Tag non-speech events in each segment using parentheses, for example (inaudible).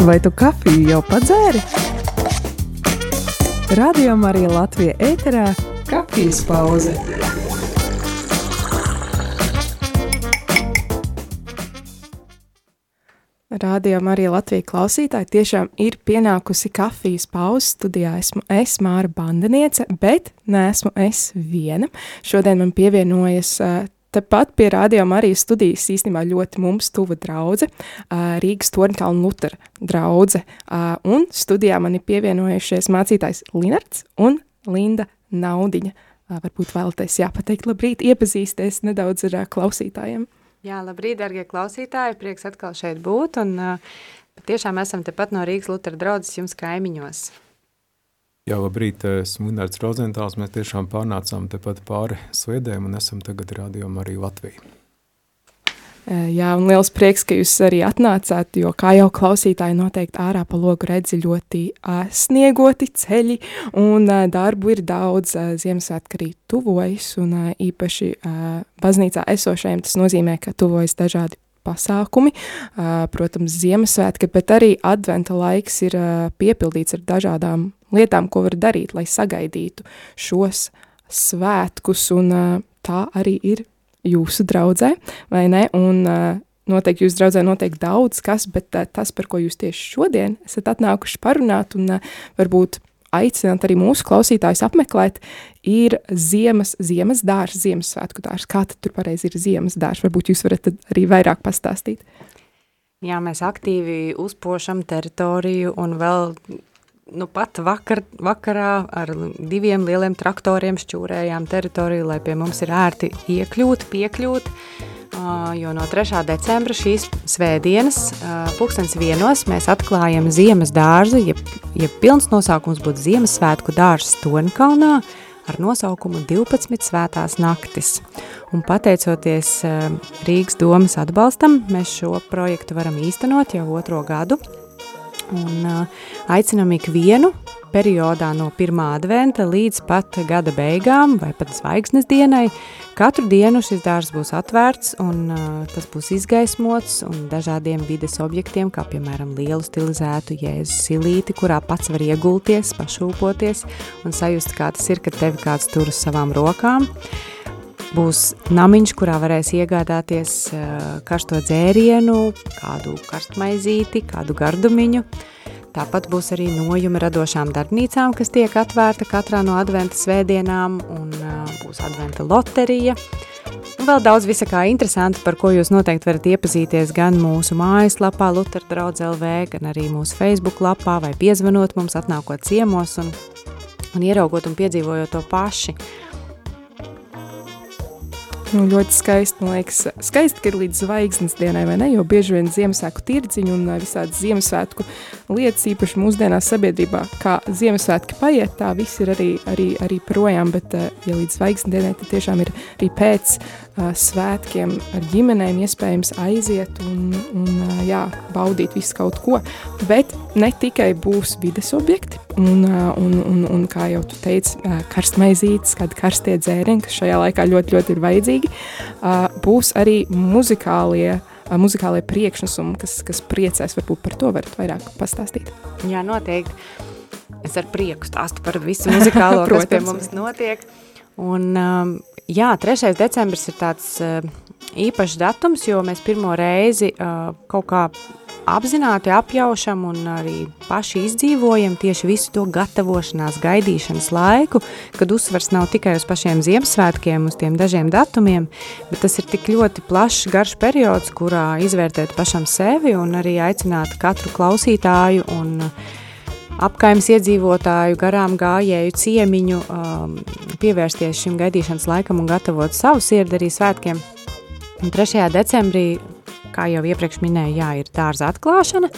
Vai tu kafiju jau padzēri? Radio Marija Latvija ēterā - kafijas pauze. Radio Marija Latvija klausītāji tiešām ir pienākusi kafijas pauze studijā. Esmu es, Māra Bandeniece, bet neesmu es viena. Šodien man pievienojas uh, Tepat pie rādījuma arī studijas īstenībā ļoti mums tuva draudze, Rīgas Torņkalna Lutera draudze, un studijā man ir pievienojušies mācītājs Linards un Linda Naudiņa. Varbūt vēlaties jāpateikt labrīt, iepazīsties nedaudz ar klausītājiem. Jā, labrīt, dargie klausītāji, prieks atkal šeit būt, un tiešām esam tepat no Rīgas Lutera draudzes jums kaimiņos. Jā, labrīt, esmu Gunārs Rozentāls. Mēs tiešām pārnācām tepat pāri sliedēm un esam tagad rādījumā arī Latviju. Jā, un liels prieks, ka jūs arī atnācāt, jo, kā jau klausītāji noteikti ārā pa logu redzi ļoti sniegoti ceļi, un darbu ir daudz, Ziemassvētka arī tuvojas, un īpaši baznīcā esošajiem tas nozīmē, ka tuvojas dažādi pasākumi, protams, Ziemassvētki, bet arī adventa laiks ir piepildīts ar dažādām lietām, ko var darīt, lai sagaidītu šos svētkus, un tā arī ir jūsu draudzē, vai ne? Un noteikti jūs draudzē notiek daudz kas, bet tas, par ko jūs tieši šodien esat atnākuši parunāt un varbūt aicināt arī mūsu klausītājus apmeklēt, ir ziemas, ziemas dārs, Ziemassvētku dārs. Kā tad tur pareizi ir ziemas dārs? Varbūt jūs varat arī vairāk pastāstīt. Jā, mēs aktīvi uzpošam teritoriju un vēl nu pat vakar, vakarā ar diviem lieliem traktoriem šķūrējām teritoriju, lai pie mums ir ērti iekļūt, piekļūt, jo no 3. decembra šīs svētdienas pulkstens vienos mēs atklājam ziemas dārzu, ja, ja pilns nosaukums būtu Ziemassvētku dārzs Tonkalnā, ar nosaukumu 12 svētās naktis. Un pateicoties Rīgas domas atbalstam, mēs šo projektu varam īstenot jau otro gadu – Un uh, aicinām ikvienu periodā no 1. adventa līdz pat gada beigām vai pat zvaigznes dienai. Katru dienu šis dārs būs atvērts un uh, tas būs izgaismots un dažādiem vides objektiem, kā piemēram lielu stilizētu jēzus silīti, kurā pats var iegulties, pašūpoties un sajust, kā tas ir, kad tevi kāds tur uz savām rokām. Uh, Būs namiņš, kurā varēs iegādāties karsto dzērienu, kādu karstmaizīti, kādu gardumiņu. Tāpat būs arī nojumi radošām darbnīcām, kas tiek atvērta katrā no adventa svētdienām, un būs adventa loterija. Un vēl daudz visa kā interesanti, par ko jūs noteikti varat iepazīties gan mūsu mājaslapā Lutera draudz LV, gan arī mūsu Facebook lapā, vai piezvanot mums, atnākot ciemos un, un ieraugot un piedzīvojot to paši. Nu, ļoti skaisti, man liekas, skaisti, ka ir līdz zvaigznes dienai, vai ne? Jo bieži vien Ziemassvētku tirdziņu un visādas Ziemassvētku lietas, īpaši mūsdienās sabiedrībā, kā Ziemassvētki paiet, tā viss ir arī, arī, arī projām, bet, ja līdz zvaigznes dienai, tad tiešām ir arī pēc svētkiem ar ģimenēm iespējams aiziet un, un jā, baudīt visu kaut ko. Bet ne tikai būs vides objekti, un, un, un, un kā jau tu teici, karstmaizītes, kādi karstie dzērieni, kas šajā laikā ļoti, ļoti ir vajadzīgi, būs arī muzikālie muzikālajie priekšnesumi, kas, kas priecēs, varbūt par to varat vairāk pastāstīt. Jā, noteikti. Es ar prieku stāstu par visu muzikālo, kas pie mums notiek. Un, um, jā, 3. decembris ir tāds uh, īpašs datums, jo mēs pirmo reizi uh, kaut kā apzināti apjaušam un arī paši izdzīvojam tieši visu to gatavošanās, gaidīšanas laiku, kad uzsvars nav tikai uz pašiem Ziemassvētkiem, uz tiem dažiem datumiem, bet tas ir tik ļoti plašs, garš periods, kurā izvērtēt pašam sevi un arī aicināt katru klausītāju un apkaimes iedzīvotāju, garām gājēju ciemiņu, um, pievērsties šim gaidīšanas laikam un gatavot savu sirdi arī svētkiem. Un 3. decembrī kā jau iepriekš minēju, jā, ir dārza atklāšana,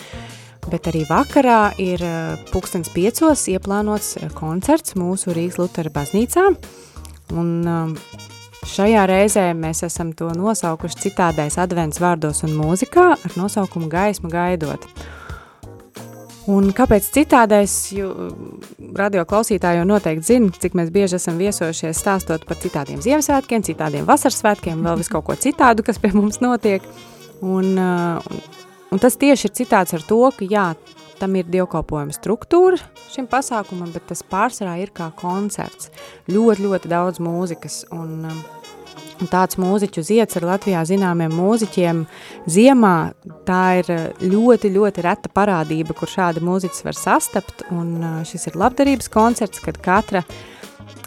bet arī vakarā ir eh, pulkstens piecos ieplānots eh, koncerts mūsu Rīgas Lutera baznīcā, un eh, šajā reizē mēs esam to nosaukuši citādais advents vārdos un mūzikā ar nosaukumu gaismu gaidot. Un kāpēc citādais, jo radio klausītāji jau noteikti zina, cik mēs bieži esam viesojušies stāstot par citādiem Ziemassvētkiem, citādiem vasaras svētkiem, vēl visu kaut ko citādu, kas pie mums notiek. Un, un tas tieši ir citāds ar to, ka jā, tam ir dievkalpojuma struktūra šim pasākumam, bet tas pārsvarā ir kā koncerts. Ļoti, ļoti daudz mūzikas un, um, un tāds mūziķu ziets ar Latvijā zināmiem mūziķiem. Ziemā, tā ir ļoti, ļoti reta parādība, kur šādi mūziķis var sastapt, un uh, šis ir labdarības koncerts, kad katra uh,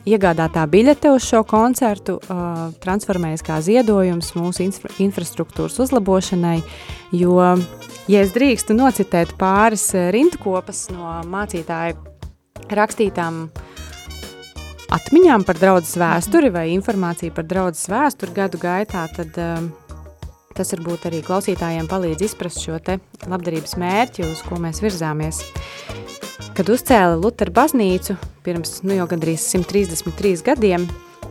iegādātā biļete uz šo koncertu uh, transformējas kā ziedojums mūsu infra infrastruktūras uzlabošanai, jo, ja es drīkstu nocitēt pāris rindkopas no mācītāju rakstītām atmiņām par draudzes vēsturi vai informāciju par draudzes vēsturi gadu gaitā, tad uh, tas varbūt arī klausītājiem palīdz izprast šo te labdarības mērķi, uz ko mēs virzāmies. Kad uzcēla Lutera baznīcu pirms nu, jau gandrīz 133 gadiem,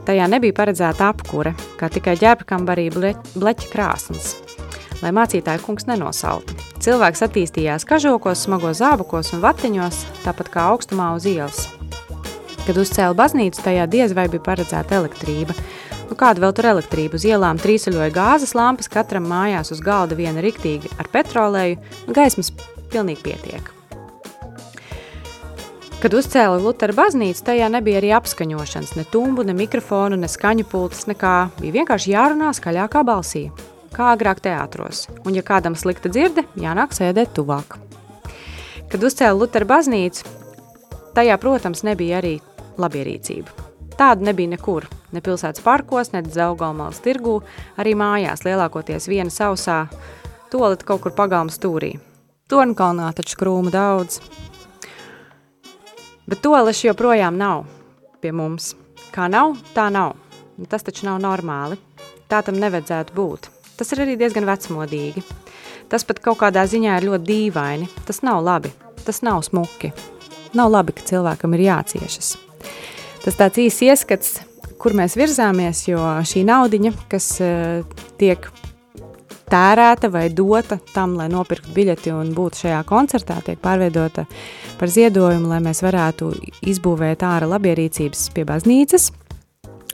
tajā nebija paredzēta apkure, kā tikai ģērbkambarī bleķa krāsnes, lai mācītāju kungs nenosautu. Cilvēks attīstījās kažokos, smagos zābakos un vatiņos, tāpat kā augstumā uz ielas. Kad uzcēla baznīcu, tajā diez vai bija paredzēta elektrība. Nu, kāda vēl tur elektrība? Uz ielām trīsuļoja gāzes lampas, katram mājās uz galda viena riktīgi ar petrolēju, nu, gaismas pilnīgi pietiek. Kad uzcēla Lutera baznīcu, tajā nebija arī apskaņošanas, ne tumbu, ne mikrofonu, ne skaņu pultas, nekā. Bija vienkārši jārunā skaļākā balsī, kā agrāk teātros, un ja kādam slikta dzirde, jānāk sēdēt tuvāk. Kad uzcēla Lutera baznīcu, tajā, protams, nebija arī labierīcība. Tāda nebija nekur, ne pilsētas parkos, ne Zaugalmāls tirgū, arī mājās lielākoties viena sausā, tolit kaut kur pagalma stūrī. Tornkalnā taču krūmu daudz, Bet toaleši joprojām nav pie mums. Kā nav, tā nav. Tas taču nav normāli. Tā tam nevajadzētu būt. Tas ir arī diezgan vecmodīgi. Tas pat kaut kādā ziņā ir ļoti dīvaini. Tas nav labi. Tas nav smuki. Nav labi, ka cilvēkam ir jāciešas. Tas tāds īsts ieskats, kur mēs virzāmies, jo šī naudiņa, kas uh, tiek tērēta vai dota tam, lai nopirktu biļeti un būtu šajā koncertā, tiek pārveidota par ziedojumu, lai mēs varētu izbūvēt ārā labierīcības pie baznīcas.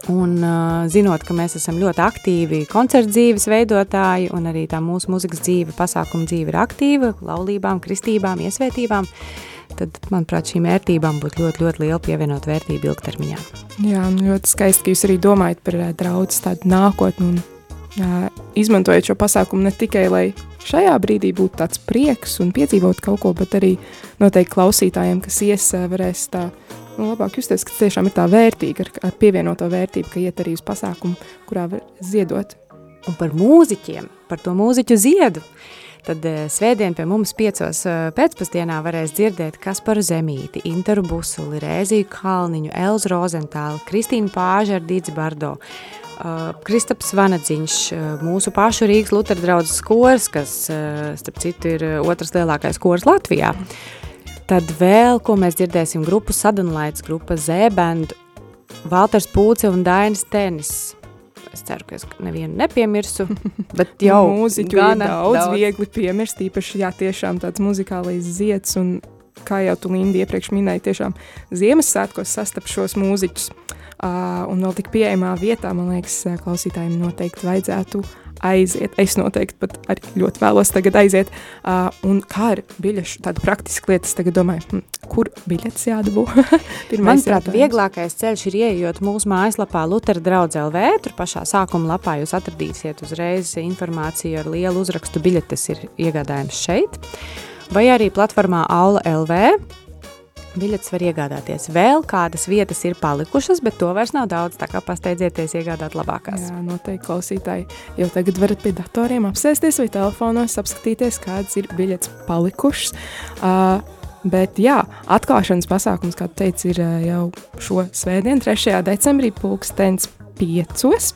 Un uh, zinot, ka mēs esam ļoti aktīvi koncertu dzīves veidotāji un arī tā mūsu muzikas dzīve, pasākuma dzīve ir aktīva, laulībām, kristībām, iesvētībām, tad, manuprāt, šīm vērtībām būtu ļoti, ļoti liela pievienot vērtība ilgtermiņā. Jā, ļoti skaisti, ka jūs arī domājat par draudzes tādu nākotnu un izmantojot šo pasākumu ne tikai, lai šajā brīdī būtu tāds prieks un piedzīvot kaut ko, bet arī noteikti klausītājiem, kas ies, varēs tā nu, labāk justies, ka tiešām ir tā vērtīga, ar, ar pievienoto vērtību, ka iet arī uz pasākumu, kurā var ziedot. Un par mūziķiem, par to mūziķu ziedu, tad svētdien pie mums piecos pēcpusdienā varēs dzirdēt Kasparu Zemīti, Interu Busuli, Rēziju Kalniņu, Elzu Rozentālu, Kristīnu Pāžu ar Dīdzi Bardo, Uh, Kristaps Vanadziņš, uh, mūsu pašu Rīgas Lutera draudzes kors, kas, uh, starp citu, ir otrs lielākais kors Latvijā. Tad vēl, ko mēs dzirdēsim, grupu Sadunlaits, grupa Zēbend, Valters Pūce un Dainis Tenis. Es ceru, ka es nevienu nepiemirsu, (laughs) bet jau mūziķu ir daudz, daudz viegli piemirst, īpaši, jā, tiešām tāds muzikālais ziets un, kā jau tu, Lindi, iepriekš minēji, tiešām Ziemassvētkos sastap šos mūziķus. Uh, Uh, un vēl tik pieejamā vietā, man liekas, klausītājiem noteikti vajadzētu aiziet. Es noteikti pat arī ļoti vēlos tagad aiziet. Uh, un kā ar biļešu, tādu praktisku lietu, es tagad domāju, hm, kur biļetes jādabū? (laughs) Manuprāt, vieglākais ceļš ir ieejot mūsu mājaslapā Lutera draudz LV, tur pašā sākuma lapā jūs atradīsiet uzreiz informāciju ar lielu uzrakstu biļetes ir iegādājums šeit, vai arī platformā Aula LV, Biļetes var iegādāties. Vēl kādas vietas ir palikušas, bet to vairs nav daudz. Tā kā pasteidzieties, iegādāt labākās. Jā, noteikti klausītāji. Jau tagad varat pie datoriem apsēsties vai telefonos, apskatīties, kādas ir biļetes palikušas. Uh, Bet, jā, atklāšanas pasākums, kā teicu, ir jau šo svētdienu, 3. decembrī, pulkstenis 5.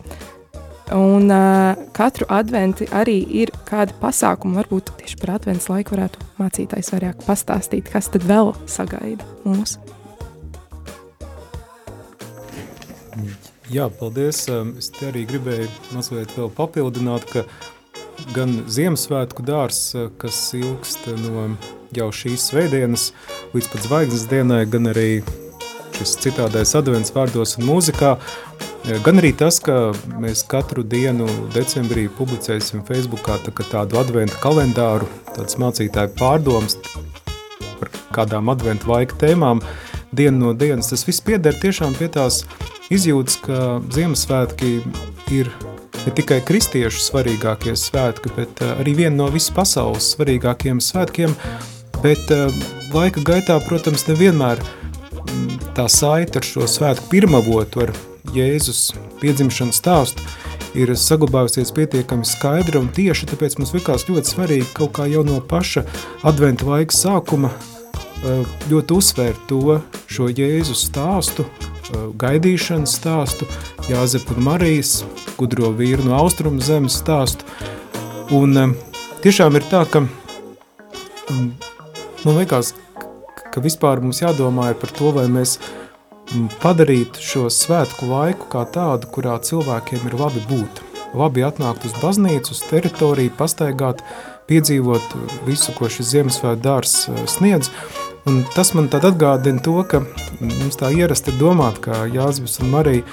Un uh, katru adventu arī ir kādi pasākumi, varbūt tieši par adventu laiku varētu mācītājs vairāk pastāstīt, kas tad vēl sagaida mūs. Jā, paldies. Es arī gribēju mazliet vēl papildināt, ka gan Ziemassvētku dārs, kas ilgst no jau šīs svētdienas līdz pat zvaigznes dienai, gan arī šis citādais advents vārdos un mūzikā, Gan arī tas, ka mēs katru dienu decembrī publicēsim Facebookā tā, tādu adventa kalendāru, tādas mācītāju pārdomas par kādām adventu laika tēmām dienu no dienas. Tas viss pieder tiešām pie tās izjūtas, ka Ziemassvētki ir ne tikai kristiešu svarīgākie svētki, bet uh, arī viena no visas pasaules svarīgākiem svētkiem, bet uh, laika gaitā, protams, nevienmēr mm, tā saita ar šo svētku pirmavotu, ar Jēzus piedzimšanas stāstu, ir saglabājusies pietiekami skaidra un tieši, tāpēc mums likās ļoti svarīgi kaut kā jau no paša adventa laika sākuma uh, ļoti uzsvērt to, šo Jēzus stāstu, gaidīšanas stāstu, Jāzepa un Marijas, gudro vīru no austrumu zemes stāstu. Un um, tiešām ir tā, ka um, man liekas, ka vispār mums jādomā par to, vai mēs um, padarītu šo svētku laiku kā tādu, kurā cilvēkiem ir labi būt. Labi atnākt uz baznīcu, uz teritoriju, pastaigāt, piedzīvot visu, ko šis Ziemassvētku dārs uh, sniedz. Un tas man tad atgādina to, ka mums tā ierasti ir domāt, ka Jāzbis un Marija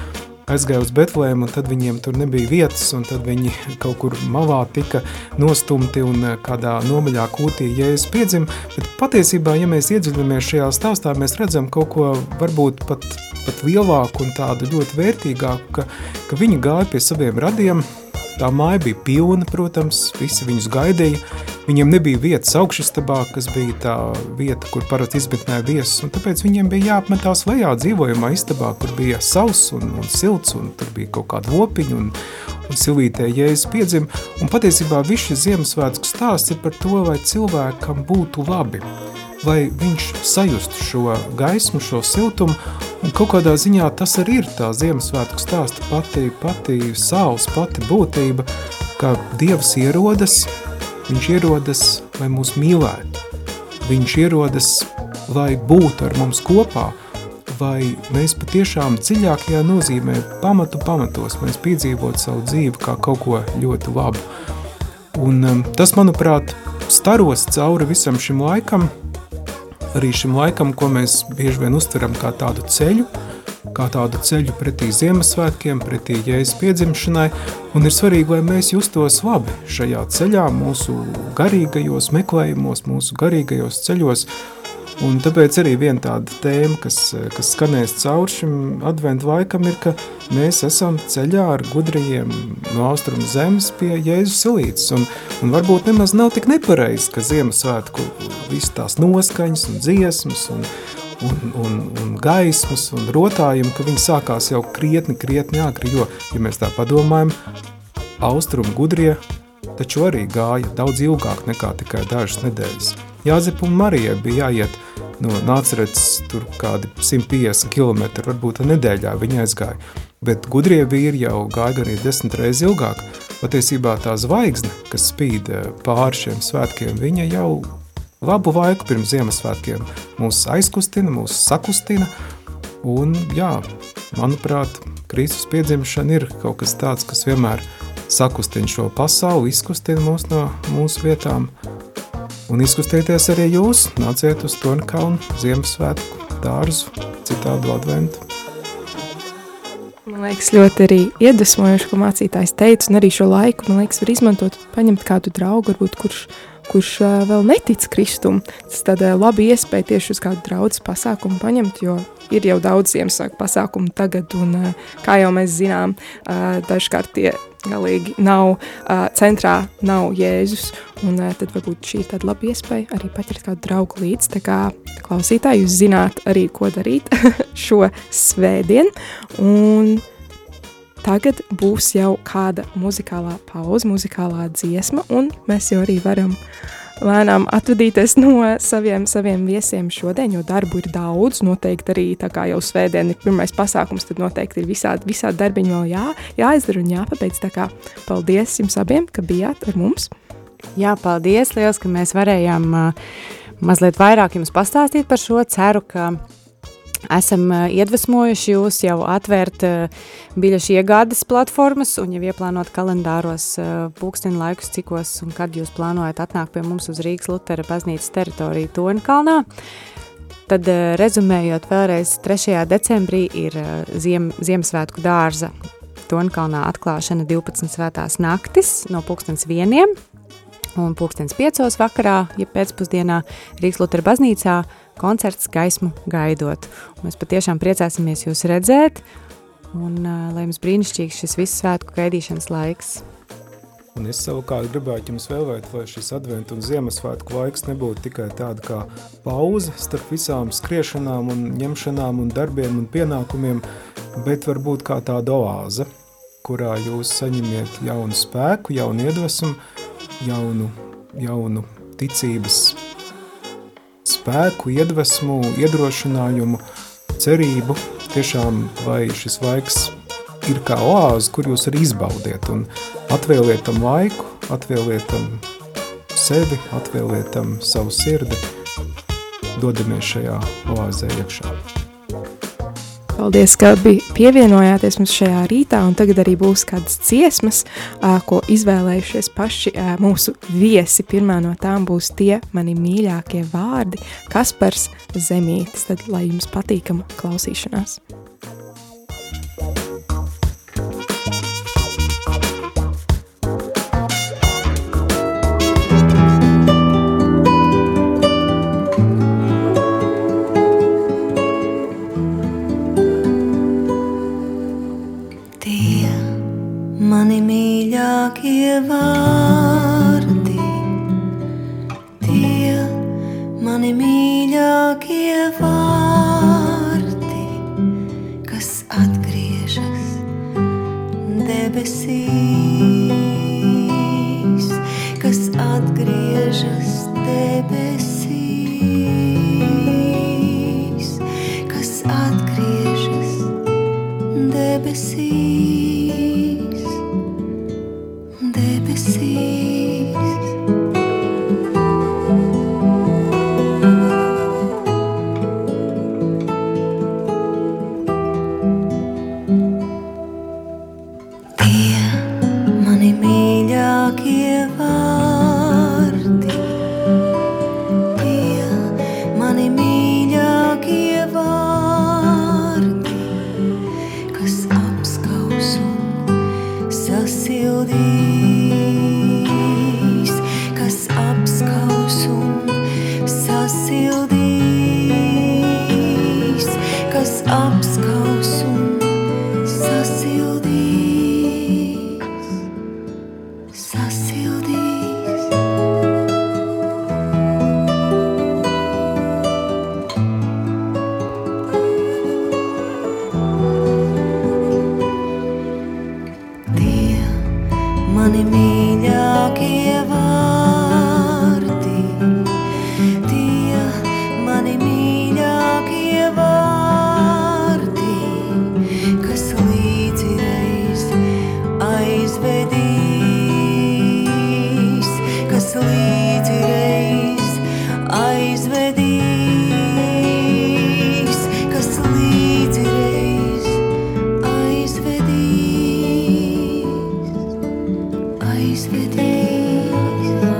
aizgāja uz Betlēmu, un tad viņiem tur nebija vietas, un tad viņi kaut kur malā tika nostumti un eh, kādā nomaļā kūtī Jēzus piedzim, bet patiesībā, ja mēs iedziļamies šajā stāstā, mēs redzam kaut ko varbūt pat, pat lielāku un tādu ļoti vērtīgāku, ka, ka viņi gāja pie saviem radiem, Tā māja bija pilna, protams, visi viņus gaidīja. Viņiem nebija vietas augšistabā, kas bija tā vieta, kur parasti izmetnēja viesus, un tāpēc viņiem bija jāapmetās lejā dzīvojamā istabā, kur bija sauss un, un silts, un tur bija kaut kāda lopiņa, un, un silvītē jēzus piedzim. Un patiesībā viss šis Ziemassvētku stāsts ir par to, lai cilvēkam būtu labi lai viņš sajustu šo gaismu, šo siltumu, un kaut kādā ziņā tas arī ir tā Ziemassvētku stāsta pati, pati saules, pati būtība, ka Dievs ierodas, viņš ierodas, lai mūs mīlētu, viņš ierodas, lai būtu ar mums kopā, lai mēs patiešām dziļākajā nozīmē pamatu pamatos mēs piedzīvot savu dzīvi kā kaut ko ļoti labu. Un um, tas, manuprāt, staros cauri visam šim laikam – arī šim laikam, ko mēs bieži vien uztveram kā tādu ceļu, kā tādu ceļu pretī Ziemassvētkiem, pretī Jēzus piedzimšanai, un ir svarīgi, lai mēs justos labi šajā ceļā, mūsu garīgajos meklējumos, mūsu garīgajos ceļos, Un tāpēc arī viena tāda tēma, kas, kas skanēs cauri šim adventu laikam, ir, ka mēs esam ceļā ar gudrajiem no austrumu zemes pie Jēzus silītes. Un, un varbūt nemaz nav tik nepareizi, ka Ziemassvētku visu tās noskaņas un dziesmas un, un, un, un gaismas un rotājumi, ka viņi sākās jau krietni, krietni agri, jo, ja mēs tā padomājam, austrumu gudrie taču arī gāja daudz ilgāk nekā tikai dažas nedēļas. Jāzep un Marijai bija jāiet no Nācerets tur kādi 150 km, varbūt nedēļā viņa aizgāja. Bet gudrie vīri jau gāja gan ir desmit reizi ilgāk. Patiesībā tā zvaigzne, kas spīd eh, pāri šiem svētkiem, viņa jau labu laiku pirms Ziemassvētkiem mūs aizkustina, mūs sakustina. Un jā, manuprāt, Kristus piedzimšana ir kaut kas tāds, kas vienmēr sakustina šo pasauli, izkustina mūs no mūsu vietām – Un izkustieties arī jūs, nāciet uz Tonkalnu Ziemassvētku dārzu, citādu adventu. Man liekas, ļoti arī iedvesmojoši, ko mācītājs teica, un arī šo laiku, man liekas, var izmantot, paņemt kādu draugu, varbūt, kurš, kurš vēl netic Kristum. Tas tāda laba iespēja tieši uz kādu draudzes pasākumu paņemt, jo ir jau daudz Ziemassvētku pasākumu tagad, un kā jau mēs zinām, dažkārt tie galīgi nav centrā, nav Jēzus. Un tad varbūt šī ir tāda laba iespēja arī paķert kādu draugu līdzi. Tā kā klausītāji, jūs zināt arī, ko darīt (laughs) šo svētdienu. Un tagad būs jau kāda muzikālā pauze, muzikālā dziesma, un mēs jau arī varam lēnām atvadīties no saviem, saviem viesiem šodien, jo darbu ir daudz. Noteikti arī tā kā jau svētdien ir pirmais pasākums, tad noteikti ir visādi, visādi darbiņi vēl jā, jāizdara un jāpabeidz. Tā kā paldies jums abiem, ka bijāt ar mums. Jā, paldies liels, ka mēs varējām uh, mazliet vairāk jums pastāstīt par šo. Ceru, ka Esam iedvesmojuši jūs jau atvērt biļešu iegādes platformas un jau ieplānot kalendāros pulksteni laikus, cikos un kad jūs plānojat atnākt pie mums uz Rīgas Lutera baznīcas teritoriju Tonkalnā. Tad rezumējot vēlreiz, 3. decembrī ir Ziem, Ziemassvētku dārza Tonkalnā atklāšana 12 svētās naktis no pulkstens vieniem. Un pulkstens piecos vakarā, ja pēcpusdienā Rīgas Lutera baznīcā koncerts gaismu gaidot. Un mēs patiešām priecāsimies jūs redzēt, un lai jums brīnišķīgs šis visu svētku gaidīšanas laiks. Un es savukārt gribētu jums vēlēt, lai šis adventu un Ziemassvētku laiks nebūtu tikai tāda kā pauze starp visām skriešanām un ņemšanām un darbiem un pienākumiem, bet varbūt kā tāda oāze, kurā jūs saņemiet jaunu spēku, jaunu iedvesmu, jaunu, jaunu ticības spēku, iedvesmu, iedrošinājumu, cerību, tiešām vai šis laiks ir kā oāze, kur jūs arī izbaudiet un atvēliet tam laiku, atvēliet tam sevi, atvēliet tam savu sirdi, dodamies šajā oāzē iekšā. Paldies, ka pievienojāties mums šajā rītā, un tagad arī būs kādas ciesmas, ko izvēlējušies paši mūsu viesi. Pirmā no tām būs tie mani mīļākie vārdi, Kaspars Zemītis, tad lai jums patīkama klausīšanās. mazākie vārdi, tie mani mīļākie vārdi, kas atgriežas debesīs. waste the days.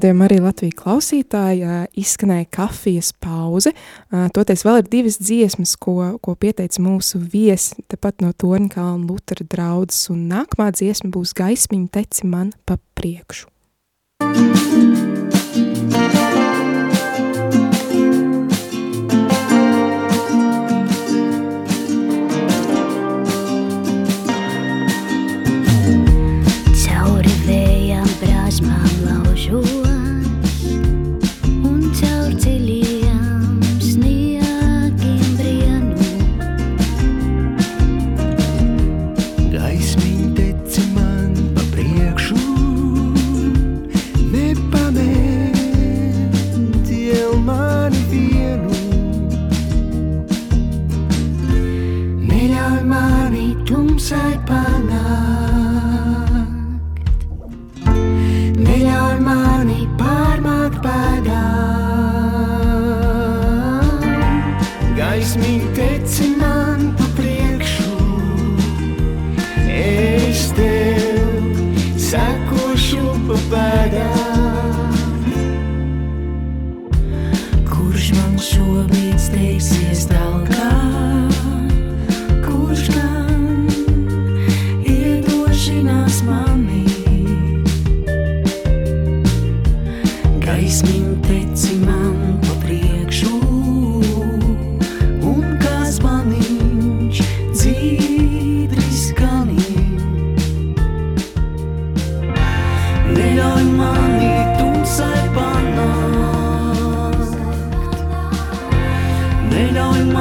Radījumā arī Latvijas klausītāji izskanēja kafijas pauze. Toties vēl ir divas dziesmas, ko, ko pieteica mūsu viesi tepat no Torņkalna Lutera draudzes, un nākamā dziesma būs gaismiņa teci man pa priekšu. Cauri vēja Imani, tum sai pangalan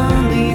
和你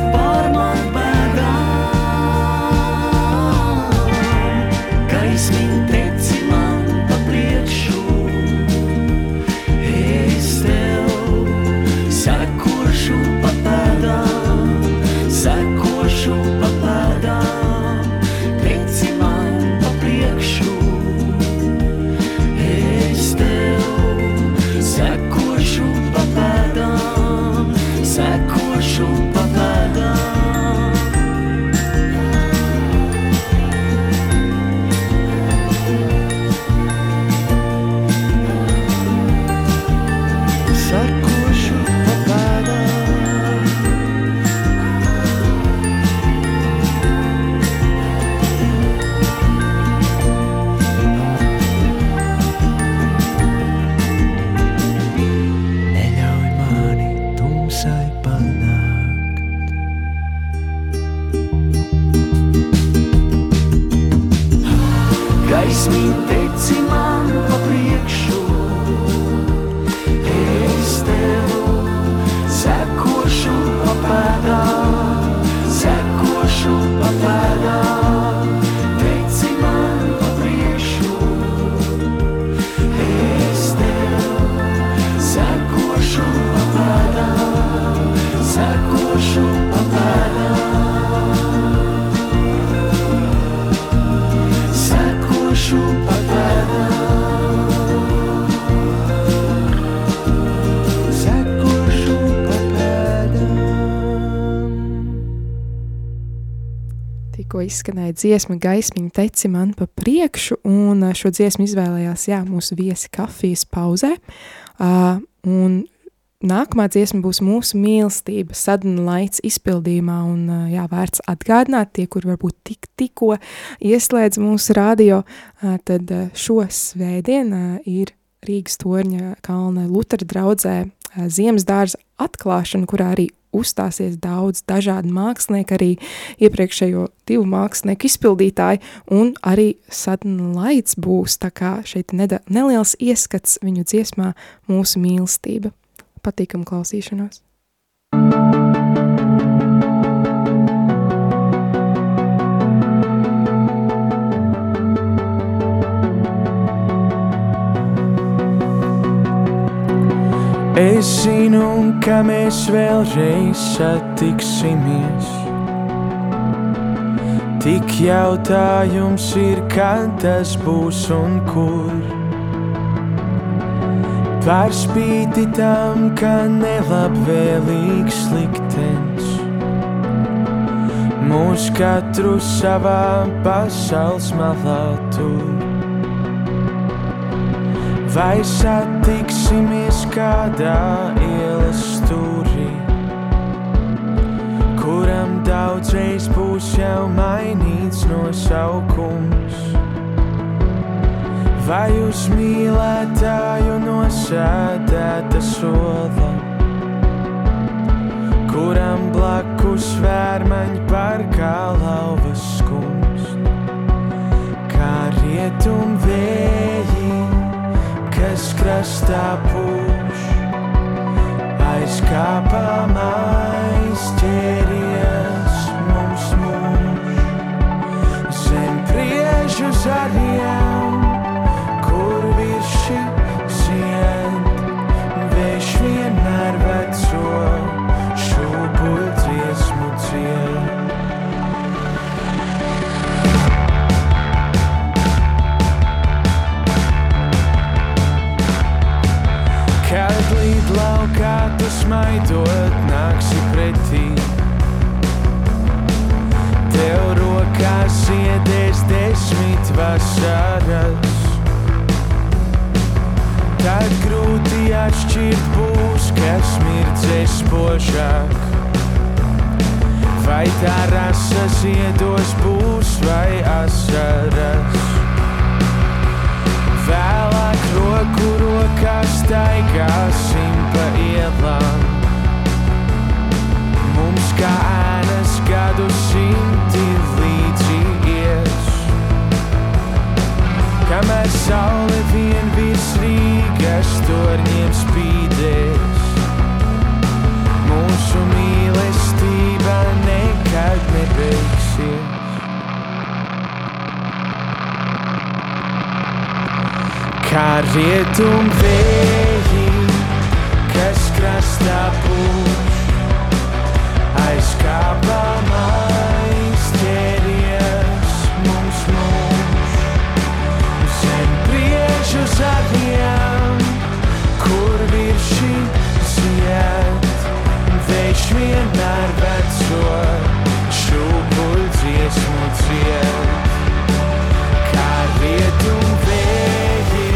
izskanēja dziesma gaismiņa teci man pa priekšu, un šo dziesmu izvēlējās, jā, mūsu viesi kafijas pauzē, uh, un nākamā dziesma būs mūsu mīlestība sadana laids izpildījumā, un uh, jā, vērts atgādināt tie, kur varbūt tik, tikko ieslēdz mūsu radio, uh, tad uh, šo svētdien uh, ir Rīgas torņa kalna Lutera draudzē Ziemas dārza atklāšana, kurā arī uzstāsies daudz dažādu mākslinieku, arī iepriekšējo divu mākslinieku izpildītāji, un arī sadna laids būs, tā kā šeit neda, neliels ieskats viņu dziesmā mūsu mīlestība. Patīkam klausīšanos! Es zinu, ka mēs vēlreiz satiksimies. Tik jautājums ir, kad tas būs un kur. Par spīti tam, ka nelabvēlīgs liktenis mūs katru savā pasaules malā tur. Vai satiksimies kādā ielas stūrī, kuram daudzreiz būs jau mainīts nosaukums? Vai uz mīlētāju nosēdēta sola, kuram blakus vērmaņi par kā lauvas skumst, kā rietum vēji? Kas krastā pūš, aizkāpamais ķēries mums mūž. Zem priežu zariem, Kamēr saule vien virs Rīgas torņiem spīdēs, mūsu mīlestība nekad nebeigsies. Kā rietum vēji, kas krastā pūš, aizkāpamais Kā rietum vēji,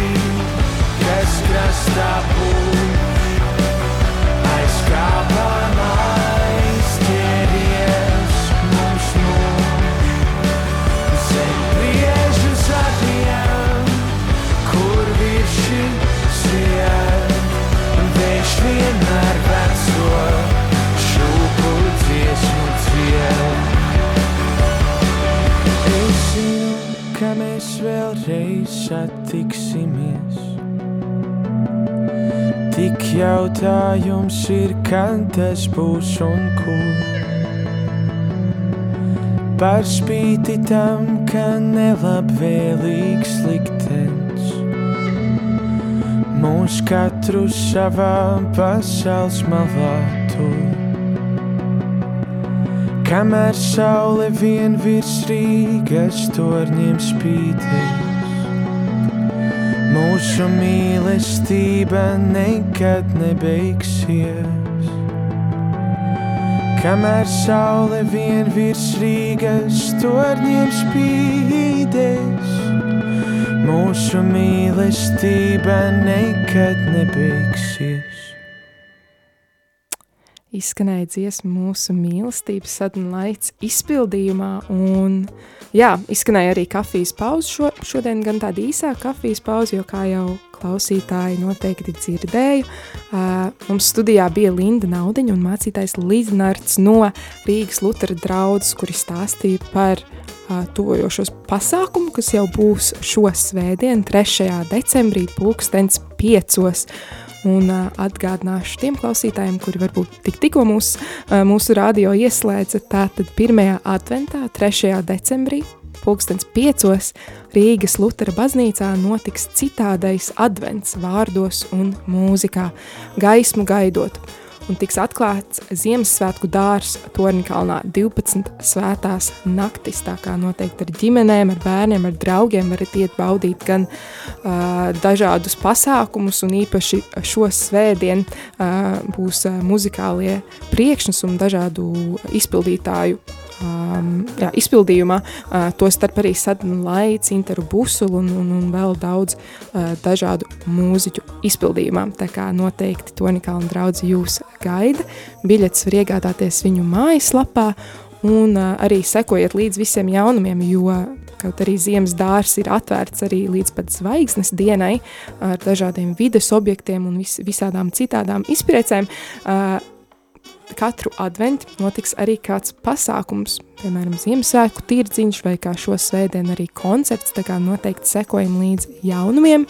kas krastā pūš, satiksimies. Tik jautājums ir, kad tas būs un kur. Par spīti tam, ka nelabvēlīgs liktenis mūs katru savā pasaules malā tur. Kamēr saule vien virs Rīgas torņiem spīdēs, mūsu mīlestība nekad nebeigsies. Kamēr saule vien virs Rīgas torņiem spīdēs, mūsu mīlestība nekad nebeigsies. Izskanēja dziesma mūsu mīlestības sadunlaids izpildījumā, un jā, izskanēja arī kafijas pauze šo, šodien, gan tāda īsāka kafijas pauze, jo kā jau klausītāji noteikti dzirdēju, uh, mums studijā bija Linda Naudiņa un mācītājs Līdznarts no Rīgas Lutera draudzes, kuri stāstīja par uh, tuvojošos pasākumu, kas jau būs šo svētdienu, 3. decembrī, pulkstens piecos. Un uh, atgādināšu tiem klausītājiem, kuri varbūt tik, tikko mūs, uh, mūsu radio ieslēdza, tātad 1. adventā, 3. decembrī, pulkstens piecos, Rīgas Lutera baznīcā notiks citādais advents vārdos un mūzikā, gaismu gaidot un tiks atklāts Ziemassvētku dārs Torņkalnā 12 svētās naktis, tā kā noteikti ar ģimenēm, ar bērniem, ar draugiem varat iet baudīt gan uh, dažādus pasākumus, un īpaši šo svētdien uh, būs uh, muzikālie priekšnesumi dažādu izpildītāju um, jā, izpildījumā, uh, to starp arī Sadnu Laids, Interu Busulu un, un, un vēl daudz uh, dažādu mūziķu izpildījumā. Tā kā noteikti Tonikalna draudzi jūs gaida. Biļetes var iegādāties viņu mājaslapā un uh, arī sekojiet līdz visiem jaunumiem, jo kaut arī ziemas dārs ir atvērts arī līdz pat zvaigznes dienai ar dažādiem vides objektiem un vis, visādām citādām izpriecēm. Uh, katru adventu notiks arī kāds pasākums, piemēram, Ziemassvētku tirdziņš vai kā šo svētdienu arī koncerts, tā kā noteikti sekojam līdz jaunumiem.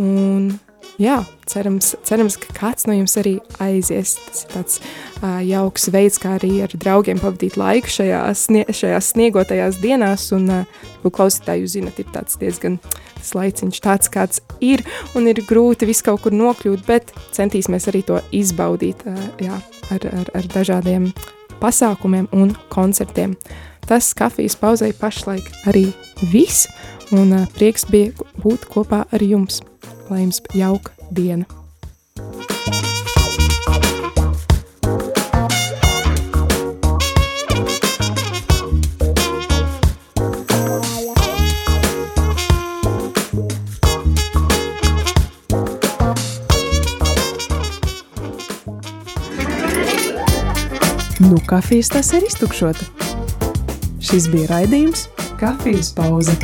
Un, jā, cerams, cerams, ka kāds no jums arī aizies. Tas ir tāds uh, jauks veids, kā arī ar draugiem pavadīt laiku šajā snie, šajās sniegotajās dienās. Un, uh, klausītāji, jūs zinat, ir tāds diezgan tas laiciņš tāds, kāds ir, un ir grūti visu kaut kur nokļūt, bet centīsimies arī to izbaudīt uh, jā, ar, ar, ar dažādiem pasākumiem un koncertiem. Tas kafijas pauzei pašlaik arī viss, un uh, prieks bija būt kopā ar jums lai jums jauka diena! Nu, kafijas tas ir iztukšota. Šis bija raidījums Kafijas pauze.